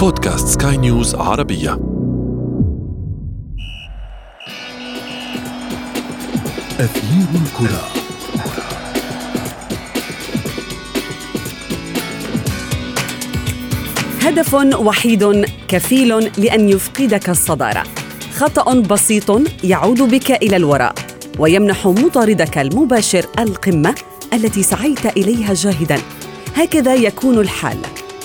بودكاست سكاي نيوز عربية. أثير الكرة. هدف وحيد كفيل لأن يفقدك الصدارة. خطأ بسيط يعود بك إلى الوراء ويمنح مطاردك المباشر القمة التي سعيت إليها جاهدا. هكذا يكون الحال.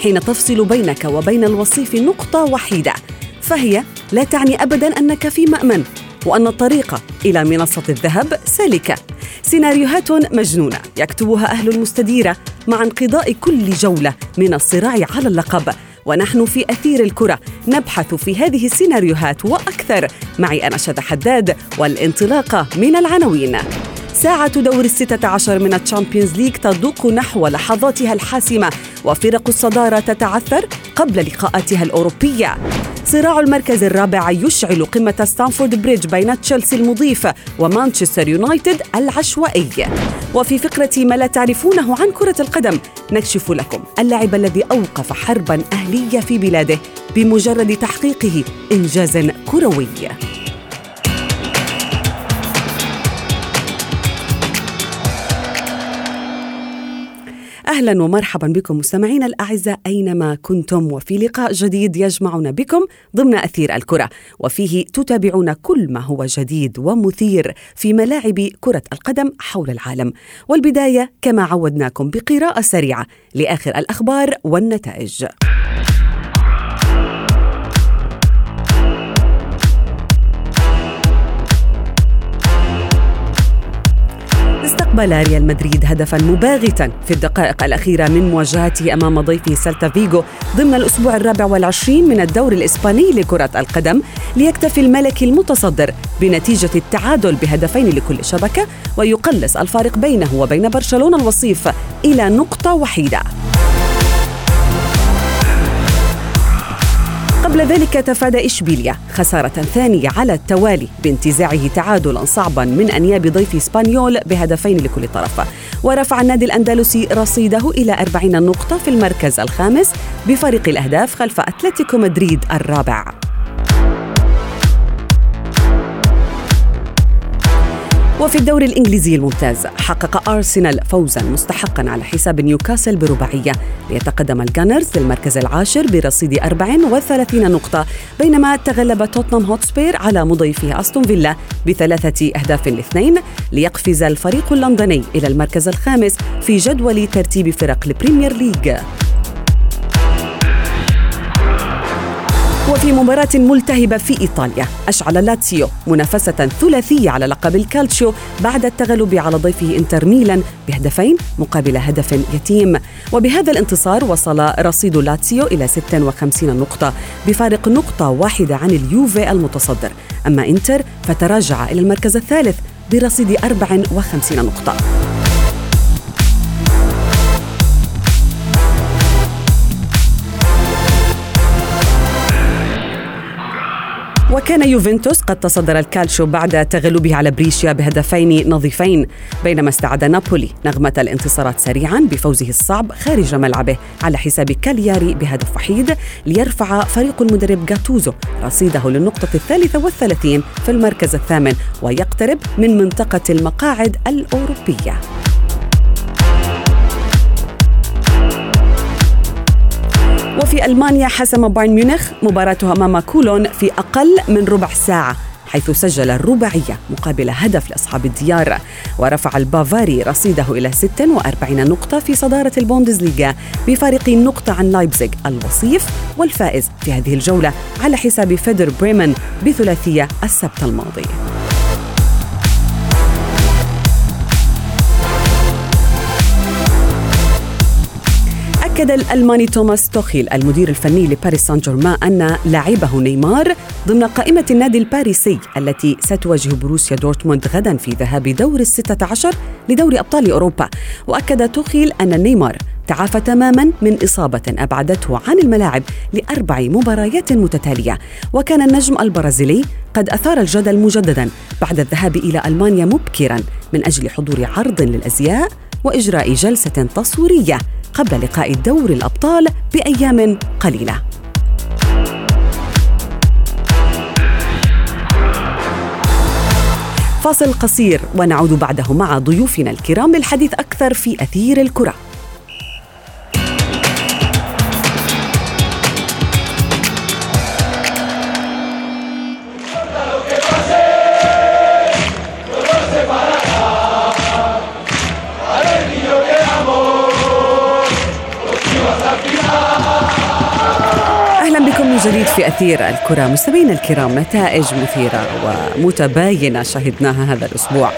حين تفصل بينك وبين الوصيف نقطة وحيدة. فهي لا تعني ابدا أنك في مأمن وأن الطريق إلى منصة الذهب سالكة. سيناريوهات مجنونة يكتبها أهل المستديرة مع انقضاء كل جولة من الصراع على اللقب. ونحن في أثير الكرة نبحث في هذه السيناريوهات وأكثر. معي أنا شذى حداد والانطلاقة من العناوين. ساعة دور الستة عشر من ال Champions League تدق نحو لحظاتها الحاسمة وفرق الصدارة تتعثر قبل لقاءاتها الأوروبية. صراع المركز الرابع يشعل قمة ستانفورد بريدج بين تشيلسي المضيف ومانشستر يونايتد العشوائي. وفي فقرة ما لا تعرفونه عن كرة القدم نكشف لكم اللاعب الذي أوقف حربا أهلية في بلاده بمجرد تحقيقه إنجاز كروي. أهلا ومرحبا بكم مستمعينا الأعزاء أينما كنتم وفي لقاء جديد يجمعنا بكم ضمن أثير الكرة. وفيه تتابعون كل ما هو جديد ومثير في ملاعب كرة القدم حول العالم. والبداية كما عودناكم بقراءة سريعة لآخر الأخبار والنتائج. استقبل ريال مدريد هدفا مباغتا في الدقائق الأخيرة من مواجهته أمام ضيفه سلتا فيغو ضمن الأسبوع الرابع والعشرين من الدور الإسباني لكرة القدم ليكتفي الملكي المتصدر بنتيجة التعادل بهدفين لكل شبكة ويقلص الفارق بينه وبين برشلونة الوصيف إلى نقطة وحيدة. قبل ذلك تفادى إشبيليا خسارة ثانية على التوالي بانتزاعه تعادلا صعبا من أنياب ضيف إسبانيول بهدفين لكل طرف. ورفع النادي الأندلسي رصيده إلى 40 نقطة في المركز الخامس بفارق الأهداف خلف أتلتيكو مدريد الرابع. وفي الدوري الإنجليزي الممتاز حقق أرسنال فوزا مستحقا على حساب نيوكاسل برباعية. ليتقدم ال Gunners للمركز العاشر برصيد 34 نقطة بينما تغلب توتنهام هوتسبير على مضيفه أستون فيلا بثلاثة أهداف لاثنين ليقفز الفريق اللندني إلى المركز الخامس في جدول ترتيب فرق ال Premier League. وفي مباراة ملتهبة في إيطاليا أشعل لاتسيو منافسة ثلاثية على لقب الكالتشيو بعد التغلب على ضيفه إنتر ميلان بهدفين مقابل هدف يتيم. وبهذا الانتصار وصل رصيد لاتسيو إلى 56 نقطة بفارق نقطة واحدة عن اليوفي المتصدر. أما إنتر فتراجع إلى المركز الثالث برصيد 54 نقطة. وكان يوفنتوس قد تصدر الكالتشيو بعد تغلبه على بريشيا بهدفين نظيفين بينما استعاد نابولي نغمة الانتصارات سريعا بفوزه الصعب خارج ملعبه على حساب كالياري بهدف وحيد ليرفع فريق المدرب جاتوزو رصيده للنقطة الثالثة والثلاثين في المركز الثامن ويقترب من منطقة المقاعد الأوروبية. ألمانيا حسم بايرن ميونخ مباراتها أمام كولون في أقل من ربع ساعة حيث سجل الرباعية مقابل هدف لأصحاب الديار. ورفع البافاري رصيده إلى 46 نقطة في صدارة البوندسليغا بفارق نقطة عن لايبزيغ الوصيف والفائز في هذه الجولة على حساب فيردر بريمن بثلاثية السبت الماضي. أكد الألماني توماس توخيل المدير الفني لباريس سان جيرمان أن لاعبه نيمار ضمن قائمة النادي الباريسي التي ستواجه بوروسيا دورتموند غدا في ذهاب دور الستة عشر لدوري أبطال أوروبا. وأكد توخيل أن نيمار تعافى تماما من إصابة أبعدته عن الملاعب لأربع مباريات متتالية. وكان النجم البرازيلي قد أثار الجدل مجددا بعد الذهاب إلى ألمانيا مبكرا من أجل حضور عرض للأزياء وإجراء جلسة تصويرية. قبل لقاء دور الأبطال بأيام قليلة. فاصل قصير ونعود بعده مع ضيوفنا الكرام للحديث أكثر في أثير الكرة. في أثير الكرة مستمعينا الكرام نتائج مثيرة ومتباينة شهدناها هذا الأسبوع.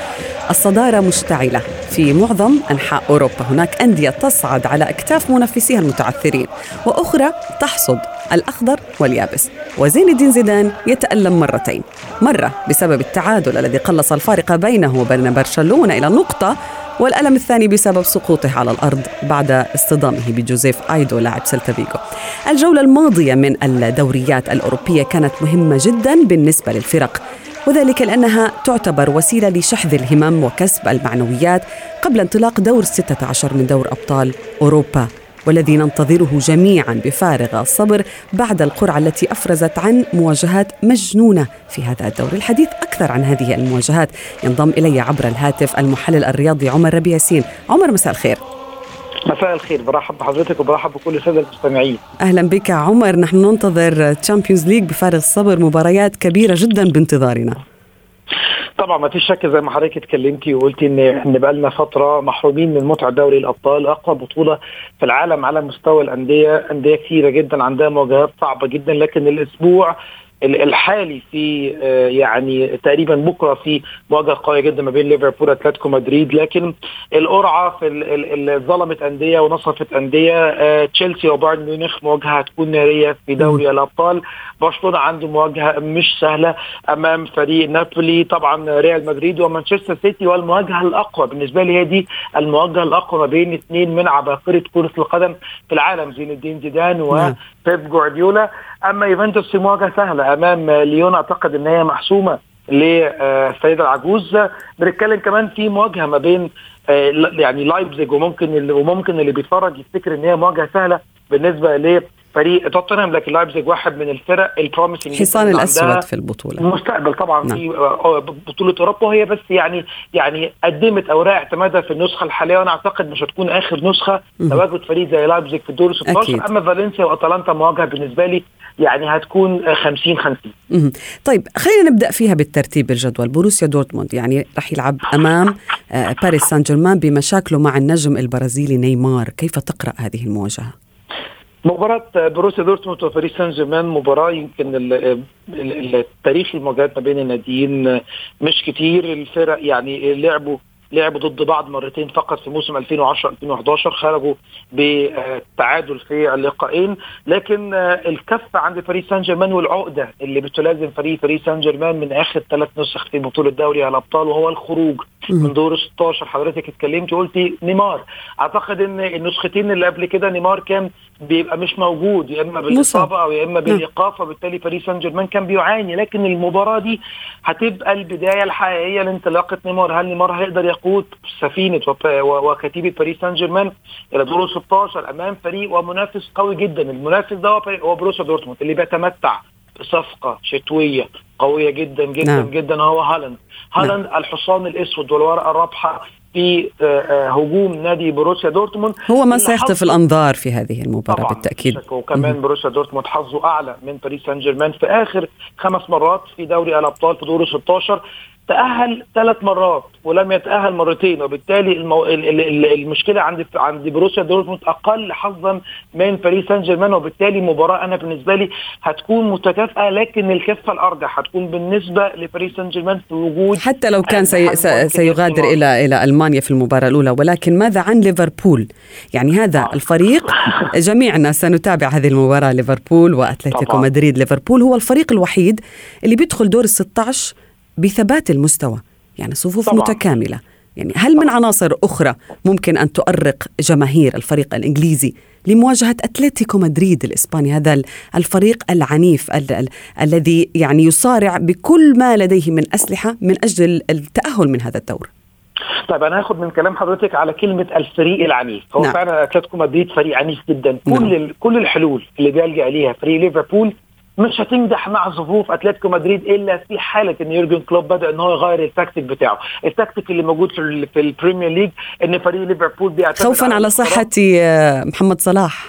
الصدارة مشتعلة في معظم أنحاء أوروبا. هناك أندية تصعد على أكتاف منافسيها المتعثرين وأخرى تحصد الأخضر واليابس. وزين الدين زيدان يتألم مرتين. مرة بسبب التعادل الذي قلص الفارق بينه وبين برشلونة إلى نقطة والألم الثاني بسبب سقوطه على الأرض بعد اصطدامه بجوزيف آيدو لاعب سلتا فيغو الجولة الماضية من الدوريات الأوروبية كانت مهمة جدا بالنسبة للفرق وذلك لأنها تعتبر وسيلة لشحذ الهمم وكسب المعنويات قبل انطلاق دور 16 من دور أبطال أوروبا. والذي ننتظره جميعا بفارغ الصبر بعد القرعة التي أفرزت عن مواجهات مجنونة في هذا الدور. الحديث أكثر عن هذه المواجهات ينضم إلي عبر الهاتف المحلل الرياضي عمر ربيع ياسين. عمر مساء الخير. مساء الخير. برحب بحضرتك وبرحب بكل السادة المستمعين. أهلا بك عمر. نحن ننتظر Champions League بفارغ الصبر مباريات كبيرة جدا بانتظارنا. طبعا ما فيش شك زي ما حضرتك اتكلمتي وقلتي إن إن بقى لنا فترة محرومين من متعه دوري الأبطال أقوى بطولة في العالم على مستوى الأندية أندية كثيره جدا عندها مواجهات صعبة جدا لكن الأسبوع الحالي في آه، يعني تقريبا بكرة في مواجهة قوية جدا ما بين ليفربول وأتلتيكو مدريد لكن القرعة في اللي ظلمت أندية ونصفت أندية. آه، تشيلسي وبايرن ميونخ مواجهة هتكون نارية في دوري الأبطال. برشلونة عنده مواجهة مش سهلة أمام فريق نابولي. طبعا ريال مدريد ومانشستر سيتي والمواجهة الأقوى بالنسبة لي هي دي المواجهة الأقوى ما بين اثنين من عباقرة كرة القدم في العالم زين الدين زيدان نعم. وبيب جوارديولا. أما يوفنتوس في مواجهة سهلة. أمام ليون أعتقد إن هي محسومة للسيده العجوز. بنتكلم كمان في مواجهة ما بين آه، يعني لايبزيج وممكن وممكن اللي بيتفرج يفتكر إن هي مواجهة سهلة بالنسبة فريق توتنهام لكن لايبزيج واحد من الفرق ال promising الحصان الأسود في البطولة. المستقبل طبعا نعم. في آه، بطولة أوروبا. وهي بس يعني يعني قدمت أوراق اعتمادها في النسخة الحالية. وأنا أعتقد مش هتكون آخر نسخة تواجد فريق زي لايبزيج في الدور 16 أكيد. أما فالنسيا وأتلانتا مواجهة بالنسبة لي يعني هتكون 50 50 طيب خلينا نبدأ فيها بالترتيب الجدول. بروسيا دورتموند يعني راح يلعب أمام آه، باريس سان جيرمان بمشاكله مع النجم البرازيلي نيمار. كيف تقرأ هذه المواجهة؟ مباراة بروسيا دورتموند وباريس سان جيرمان مباراة يمكن التاريخ المواجهات ما بين الناديين مش كتير. الفرق يعني لعبوا لعبوا ضد بعض مرتين فقط في موسم 2010 2011 خرجوا بالتعادل في اللقاءين. لكن الكفه عند باريس سان جيرمان والعقدة اللي بتلازم فريق باريس سان جيرمان من آخر ثلاث نسخ في بطولة دوري الأبطال وهو الخروج من دور 16 حضرتك اتكلمتي قلتي نيمار. أعتقد إن النسختين اللي قبل كده نيمار كان بيبقى مش موجود يا إما بالإصابة أو يا إما بالإيقاف وبالتالي باريس سان جيرمان كان بيعاني. لكن المباراة دي هتبقى البداية الحقيقية لانطلاقة نيمار. هل نيمار هيقدر يقود سفينة وكتيبة باريس سان جيرمان إلى دور 16 أمام فريق ومنافس قوي جدا؟ المنافس ده هو بروسيا دورتموند اللي بيتمتع بصفقة شتوية قوية جدا جدا نعم. جدا هو هالاند. هالاند نعم. الحصان الأسود والورقة الرابحة في آه، آه، هجوم نادي بروسيا دورتموند. هو ما سيخطف الأنظار في هذه المباراة طبعا بالتأكيد. وكمان بروسيا دورتموند حظه أعلى من باريس سان جيرمان في آخر خمس مرات في دوري الأبطال في دور 16 تأهل ثلاث مرات ولم يتأهل مرتين وبالتالي المو... المشكلة عند عند بوروسيا دورتموند أقل حظا من باريس سان جيرمان وبالتالي مباراة أنا بالنسبة لي هتكون متكافئة لكن الكفة الأرجح هتكون بالنسبة لباريس سان جيرمان في وجود حتى لو كان سي... سيغادر إلى إلى ألمانيا في المباراة الأولى ولكن ماذا عن ليفربول؟ يعني هذا آه. الفريق جميعنا سنتابع هذه المباراة ليفربول وأتلتيكو مدريد ليفربول هو الفريق الوحيد اللي بيدخل دور ال 16 بثبات المستوى يعني صفوف طبعا. متكاملة يعني هل من عناصر أخرى ممكن أن تؤرق جماهير الفريق الإنجليزي لمواجهة أتلتيكو مدريد الإسباني هذا الفريق العنيف ال- ال- الذي يعني يصارع بكل ما لديه من أسلحة من أجل التأهل من هذا الدور طيب أنا هاخد من كلام حضرتك على كلمة الفريق العنيف هو نعم. فعلا أتلتيكو مدريد فريق عنيف جدا كل نعم. كل الحلول اللي بيلجأ ليها فريق ليفربول مش هتنجح مع صفوف أتلتيكو مدريد إلا في حالة إن يورجن كلوب بدأ إن هو يغير التكتيك بتاعه التكتيك اللي موجود في, ال- في ال Premier League إن فريق ليفربول بيعتمد خوفا على الانتصارات. صحة آه، محمد صلاح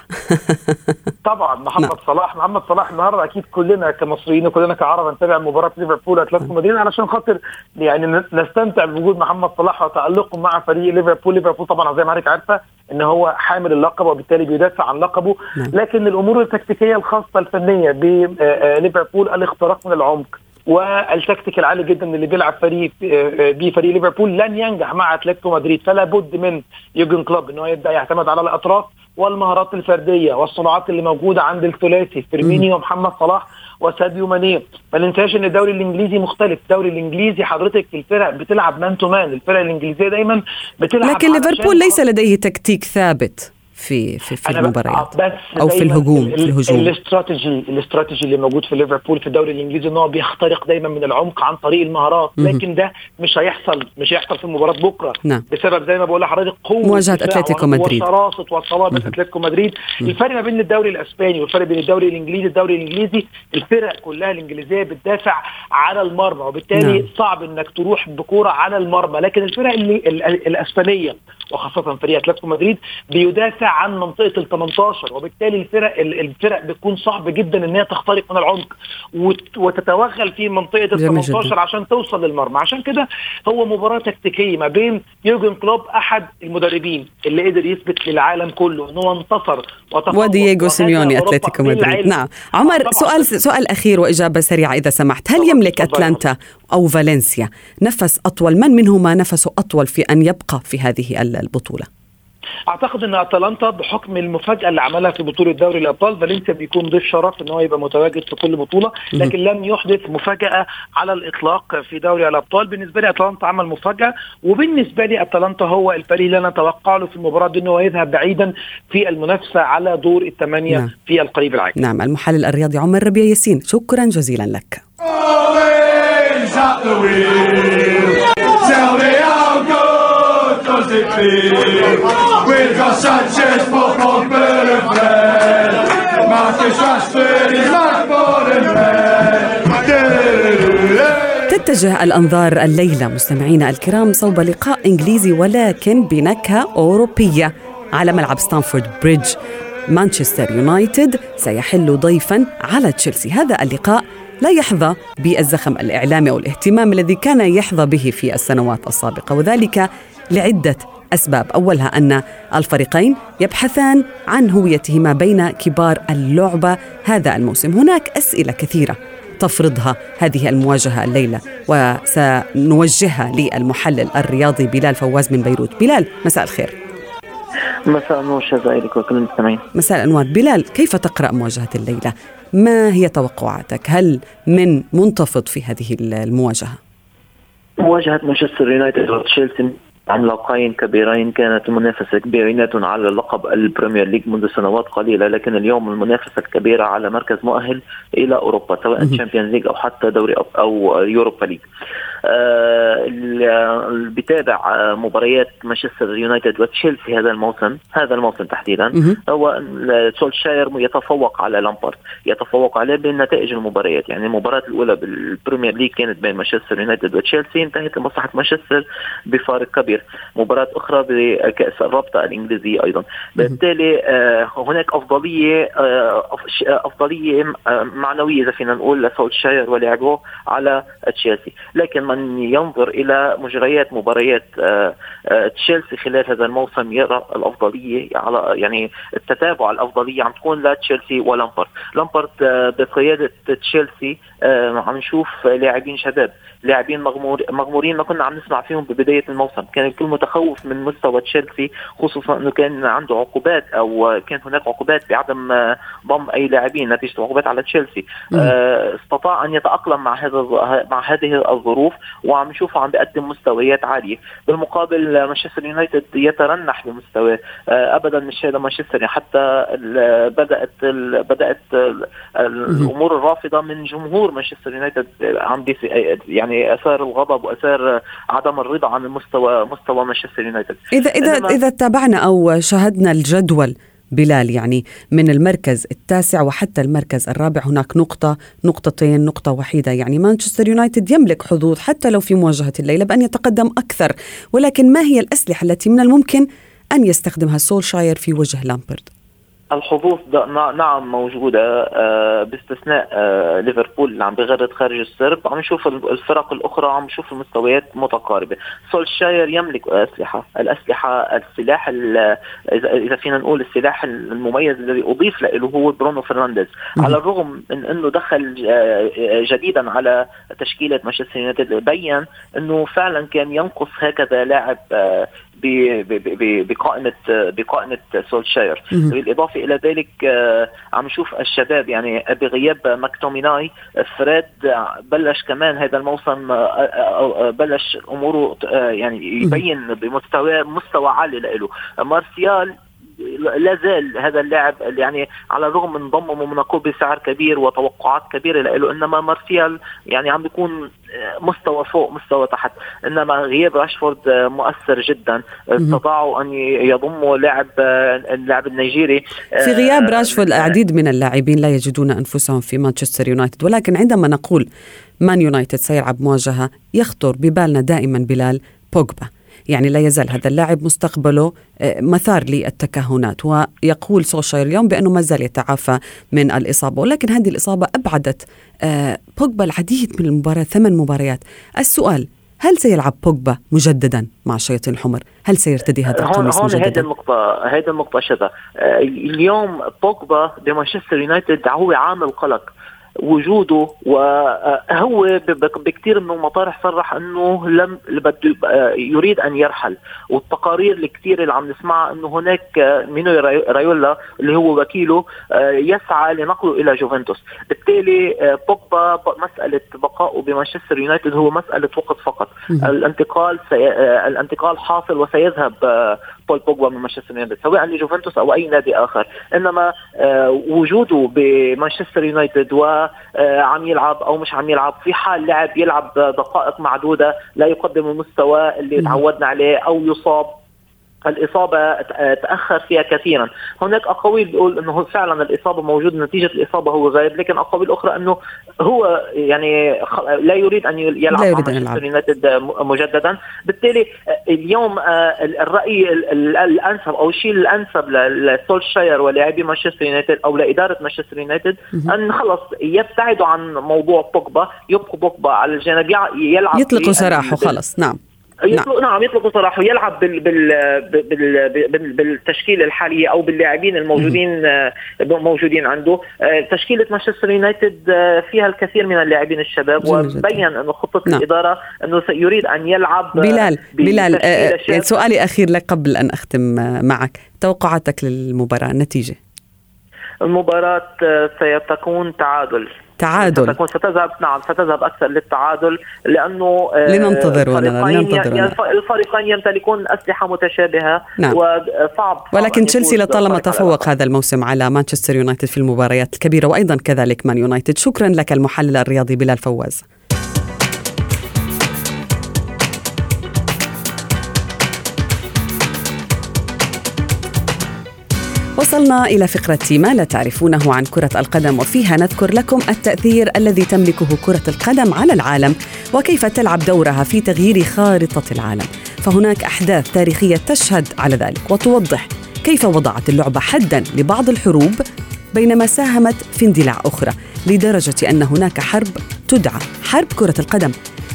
طبعا محمد نعم. صلاح محمد صلاح النهارده أكيد كلنا كمصريين وكلنا كعرب نتابع مباراة ليفربول وأتلتيكو مدريد علشان خاطر يعني نستمتع بوجود محمد صلاح وتألقه مع فريق ليفربول ليفربول طبعا زي ما حضرتك عارفة إن هو حامل اللقب وبالتالي بيدافع عن لقبه نعم. لكن الأمور التكتيكية الخاصة الفنية بليفربول الاختراق من العمق والتكتيك العالي جدا اللي بيلعب فريق آه، بيه فريق ليفربول لن ينجح مع أتلتيكو مدريد. فلا بد من يورجن كلوب ان هو يبدأ يعتمد على الأطراف والمهارات الفردية والصناعات اللي موجودة عند الثلاثي فيرمينيو ومحمد صلاح وساديو ماني. ما ننساش إن الدوري الإنجليزي مختلف. الدوري الإنجليزي حضرتك الفرق بتلعب man to man الفرق الإنجليزية دايما بتلعب لكن ليفربول ليس لديه تكتيك ثابت. في في في المباريات بس أو في الهجوم ال- في ال- الهجوم الاستراتيجي الاستراتيجي اللي موجود في ليفربول في الدوري الإنجليزي ان هو بيخترق دايما من العمق عن طريق المهارات. لكن ده مش هيحصل مش هيحصل في مباراه بكرة نعم. بسبب زي ما بقول لحضرتك قوة مواجهة الدفاع أتلتيكو و- مدريد. وشراسه وصلابة أتلتيكو مدريد الفرق ما بين الدوري الإسباني والفرق بين الدوري الإنجليزي الدوري الإنجليزي الفرق كلها الإنجليزية بتدافع على المرمى وبالتالي نعم. صعب إنك تروح بكوره على المرمى لكن الفرق اللي ال- ال- الإسبانية وخاصة فريق أتلتيكو مدريد بيدافع عن منطقة ال 18 وبالتالي الفرق ال- الفرق بتكون صعب جدا إن هي تخترق من العمق وت- وتتوغل في منطقة ال جميل 18 جداً. عشان توصل للمرمى عشان كده هو مباراة تكتيكية ما بين يورجن كلوب أحد المدربين اللي قدر يثبت للعالم كله إن هو انتصر ودييغو وهذا سيميوني أتلتيكو مدريد. نعم عمر طبعاً. سؤال سؤال أخير وإجابة سريعة إذا سمحت هل. يملك. أتلانتا أو فالنسيا نفس أطول من منهما نفسه أطول في أن يبقى في هذه البطولة أعتقد إن أتلانتا بحكم المفاجأة اللي عملها في بطولة دوري الأبطال فالنسيا بيكون ضيف شرف إن هو يبقى متواجد في كل بطولة لكن لم يحدث مفاجأة على الإطلاق في دوري الأبطال. بالنسبة لي أتلانتا عمل مفاجأة وبالنسبة لي أتلانتا هو الفريق اللي أنا أتوقع له في المباراة دي إن هو يذهب بعيدا في المنافسة على دور الثمانية نعم. في القريب العاجل. نعم المحلل الرياضي عمر ربيع ياسين شكرا جزيلا لك. Always at the wheel. Tell me how good We've got Sanchez. Marcus Rashford is تتجه الأنظار الليلة مستمعينا الكرام صوب لقاء إنجليزي ولكن بنكهة أوروبية على ملعب ستانفورد بريدج مانشستر يونايتد سيحل ضيفا على تشيلسي هذا اللقاء لا يحظى بالزخم الإعلامي أو الاهتمام الذي كان يحظى به في السنوات السابقة وذلك لعدة أسباب. أولها أن الفريقين يبحثان عن هويتهما بين كبار اللعبة هذا الموسم. هناك أسئلة كثيرة تفرضها هذه المواجهة الليلة وسنوجهها للمحلل الرياضي بلال فواز من بيروت. بلال مساء الخير. مساء النور شزائرك وكل المستمعين. مساء الأنوار بلال كيف تقرأ مواجهة الليلة؟ ما هي توقعاتك؟ هل من منتفض في هذه المواجهة؟ مواجهة مانشستر يونايتد وتشيلسي عملاقين كبيرين كانت المنافسة كبيرة على لقب ال Premier League منذ سنوات قليلة لكن اليوم المنافسة الكبيرة على مركز مؤهل إلى أوروبا سواء Champions League أو حتى دوري أو, أو Europa League اللي بيتابع آه مباريات مانشستر يونايتد وتشيلسي هذا الموسم هذا الموسم تحديدا. هو سولشاير يتفوق على لامبارد يتفوق عليه بنتائج المباريات. يعني المباراة الأولى بال Premier League كانت بين مانشستر يونايتد وتشيلسي انتهت لمصلحة مانشستر بفارق كبير. مباراة أخرى بكأس الرابطة الإنجليزية أيضا. بالتالي آه هناك آه أفضلية آه معنوية إذا فينا نقول لسولشاير ولاعبه على تشيلسي. لكن من ينظر إلى مجريات مباريات آه آه تشيلسي خلال هذا الموسم يرى الأفضلية على يعني التتابع الأفضلية عم تكون لتشيلسي ولامبارد لامبارد. آه بقيادة تشيلسي عم نشوف لاعبين شباب لاعبين مغمور مغمورين ما كنا عم نسمع فيهم ببداية الموسم. كان الكل متخوف من مستوى تشيلسي خصوصا إنه كان عنده عقوبات أو كان هناك عقوبات بعدم ضم أي لاعبين نتيجة عقوبات على تشيلسي. استطاع أن يتأقلم مع هذا مع هذه الظروف. وعم نشوفه عم بيقدم مستويات عالية. بالمقابل آه، مانشستر يونايتد يترنح بمستواه آه، ابدا مش هذا مانشستر يعني حتى بدأت ال- بدأت ال- الأمور الرافضة من جمهور مانشستر يونايتد عم بيس- يعني أثار الغضب وأثار عدم الرضا عن مستوى مستوى مانشستر يونايتد. إذا إنما- إذا تابعنا أو شاهدنا الجدول بلال يعني من المركز التاسع وحتى المركز الرابع هناك نقطة نقطتين نقطة وحيدة يعني مانشستر يونايتد يملك حظوظ حتى لو في مواجهة الليلة بأن يتقدم أكثر ولكن ما هي الأسلحة التي من الممكن أن يستخدمها سولشاير في وجه لامبارد؟ الحظوظ نعم موجودة آه، باستثناء آه، ليفربول اللي عم بغرد خارج السرب. عم نشوف الفرق الأخرى عم نشوف المستويات متقاربة. سولشاير يملك أسلحة. الأسلحة السلاح إذا فينا نقول السلاح المميز الذي أضيف له هو برونو فرنانديز. على الرغم من أنه دخل آه، جديدا على تشكيلة مانشستر يونايتد بين أنه فعلا كان ينقص هكذا لاعب بقائمة بقائمة سولشاير. بالإضافة إلى ذلك آه، عم نشوف الشباب يعني بغياب ماكتوميناي فريد بلش كمان هذا الموسم آه، آه، بلش أموره يعني يبين بمستوى مستوى عالي له مارسيال لا زال هذا اللاعب يعني على الرغم من ضمه موناكو بسعر كبير وتوقعات كبيرة له إنما مارسيال يعني عم بيكون مستوى فوق مستوى تحت. إنما غياب راشفورد مؤثر جدا. استطاعوا أن يضموا لاعب اللاعب النيجيري. في غياب آه، راشفورد العديد من اللاعبين لا يجدون أنفسهم في مانشستر يونايتد. ولكن عندما نقول مان يونايتد سيلعب مواجهة يخطر ببالنا دائما بلال بوجبا. يعني لا يزال هذا اللاعب مستقبله آه، مثار للتكهنات ويقول سولشاير اليوم بأنه ما زال يتعافى من الإصابة ولكن هذه الإصابة أبعدت آه، بوجبا العديد من المباريات ثمان مباريات السؤال هل سيلعب بوجبا مجددا مع الشياطين الحمر؟ هل سيرتدي هذا القميص مجددا؟ هذه النقطة هذه النقطة شذا آه، اليوم بوجبا بمانشستر يونايتد هو عامل قلق وجوده وهو بكثير من المطارح صرح إنه لم بده يريد أن يرحل. والتقارير الكثيره اللي عم نسمعها إنه هناك مينو رايولا اللي هو وكيله يسعى لنقله إلى جوفنتوس. بالتالي بوجبا مسألة بقائه بمانشستر يونايتد هو مسألة وقت فقط. الانتقال سي... الانتقال حاصل وسيذهب بول بوجبا من مانشستر يونايتد سواء لجوفنتوس أو أي نادي آخر. إنما وجوده بمانشستر يونايتد و آه، يلعب أو مش عم يلعب في حال لعب يلعب دقائق معدودة لا يقدم المستوى اللي تعودنا عليه أو يصاب الاصابه تأخر فيها كثيرا، هناك أقاويل بتقول إنه فعلا الإصابة موجودة نتيجة الإصابة هو غايب، لكن أقاويل أخرى إنه هو يعني لا يريد أن يلعب لا يريد مع يونايتد مجددا، بالتالي اليوم آه، الرأي الأنسب أو الشيء الأنسب لسولشاير ولاعبي مانشستر يونايتد أو لإدارة مانشستر يونايتد أن خلص يبتعدوا عن موضوع بوجبا، يبقوا بوجبا على الجانب يلعب يطلقوا سراحه خلص. نعم. يطلق نعم, نعم يطلق صراحة يلعب بال بال بال بال بالتشكيلة الحالية أو باللاعبين الموجودين موجودين عنده. آه، تشكيلة مانشستر يونايتد آه، فيها الكثير من اللاعبين الشباب وبين انه خطة نعم. الإدارة أنه يريد أن يلعب بلال بلال آه سؤالي أخير لك قبل أن أختم معك. توقعاتك للمباراة النتيجه المباراة ستكون تعادل. تعادل. ستكون ستذهب نعم ستذهب أكثر للتعادل لأنه آه، لننتظر لننتظر الفريقين يمتلكون أسلحة متشابهة نعم. وصعب ولكن تشيلسي لطالما تفوق هذا الموسم على مانشستر يونايتد في المباريات الكبيرة وأيضا كذلك مان يونايتد. شكرا لك المحلل الرياضي بلال فواز. وصلنا إلى فقرة ما لا تعرفونه عن كرة القدم وفيها نذكر لكم التأثير الذي تملكه كرة القدم على العالم وكيف تلعب دورها في تغيير خارطة العالم. فهناك أحداث تاريخية تشهد على ذلك وتوضح كيف وضعت اللعبة حدا لبعض الحروب بينما ساهمت في اندلاع أخرى لدرجة أن هناك حرب تدعى حرب كرة القدم.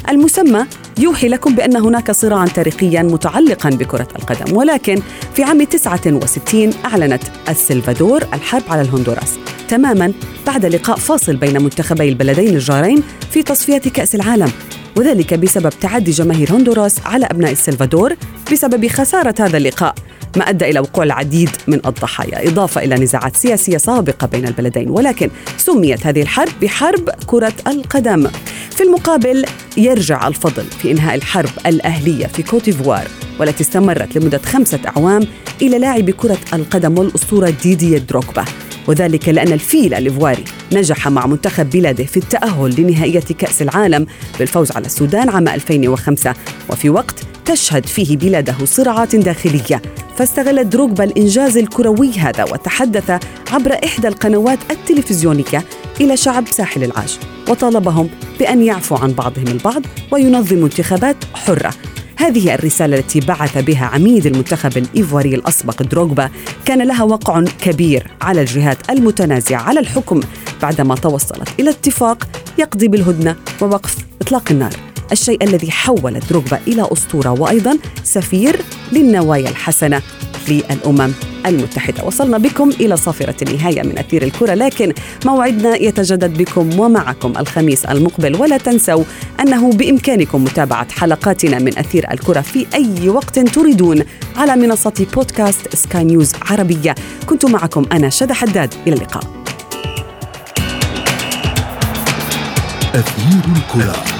المسمى يوحي لكم بأن هناك صراعا تاريخيا متعلقا بكرة القدم ولكن في عام 69 أعلنت السلفادور الحرب على الهندوراس. تماما بعد لقاء فاصل بين منتخبي البلدين الجارين في تصفية كأس العالم وذلك بسبب تعدي جماهير هندوراس على أبناء السلفادور بسبب خسارة هذا اللقاء. ما أدى إلى وقوع العديد من الضحايا. إضافة إلى نزاعات سياسية سابقة بين البلدين ولكن سميت هذه الحرب بحرب كرة القدم. في المقابل يرجع الفضل في إنهاء الحرب الأهلية في كوتيفوار والتي استمرت لمدة خمسة أعوام إلى لاعب كرة القدم والأسطورة ديدي دروكبا. وذلك لأن الفيل الإيفواري نجح مع منتخب بلاده في التأهل لنهائية كأس العالم بالفوز على السودان عام 2005 وفي وقت تشهد فيه بلاده صراعات داخلية فاستغل دروغبا الإنجاز الكروي هذا وتحدث عبر إحدى القنوات التلفزيونية إلى شعب ساحل العاج وطالبهم بأن يعفوا عن بعضهم البعض وينظموا انتخابات حرة. هذه الرسالة التي بعث بها عميد المنتخب الإيفواري الأسبق دروغبا كان لها وقع كبير على الجهات المتنازعة على الحكم بعدما توصلت إلى اتفاق يقضي بالهدنة ووقف إطلاق النار. الشيء الذي حول دروغبا إلى أسطورة وأيضا سفير للنوايا الحسنة للأمم المتحدة. وصلنا بكم إلى صافرة النهاية من أثير الكرة لكن موعدنا يتجدد بكم ومعكم الخميس المقبل. ولا تنسوا أنه بإمكانكم متابعة حلقاتنا من أثير الكرة في أي وقت تريدون على منصة بودكاست سكاي نيوز عربية. كنت معكم أنا شذى حداد. إلى اللقاء. أثير الكرة.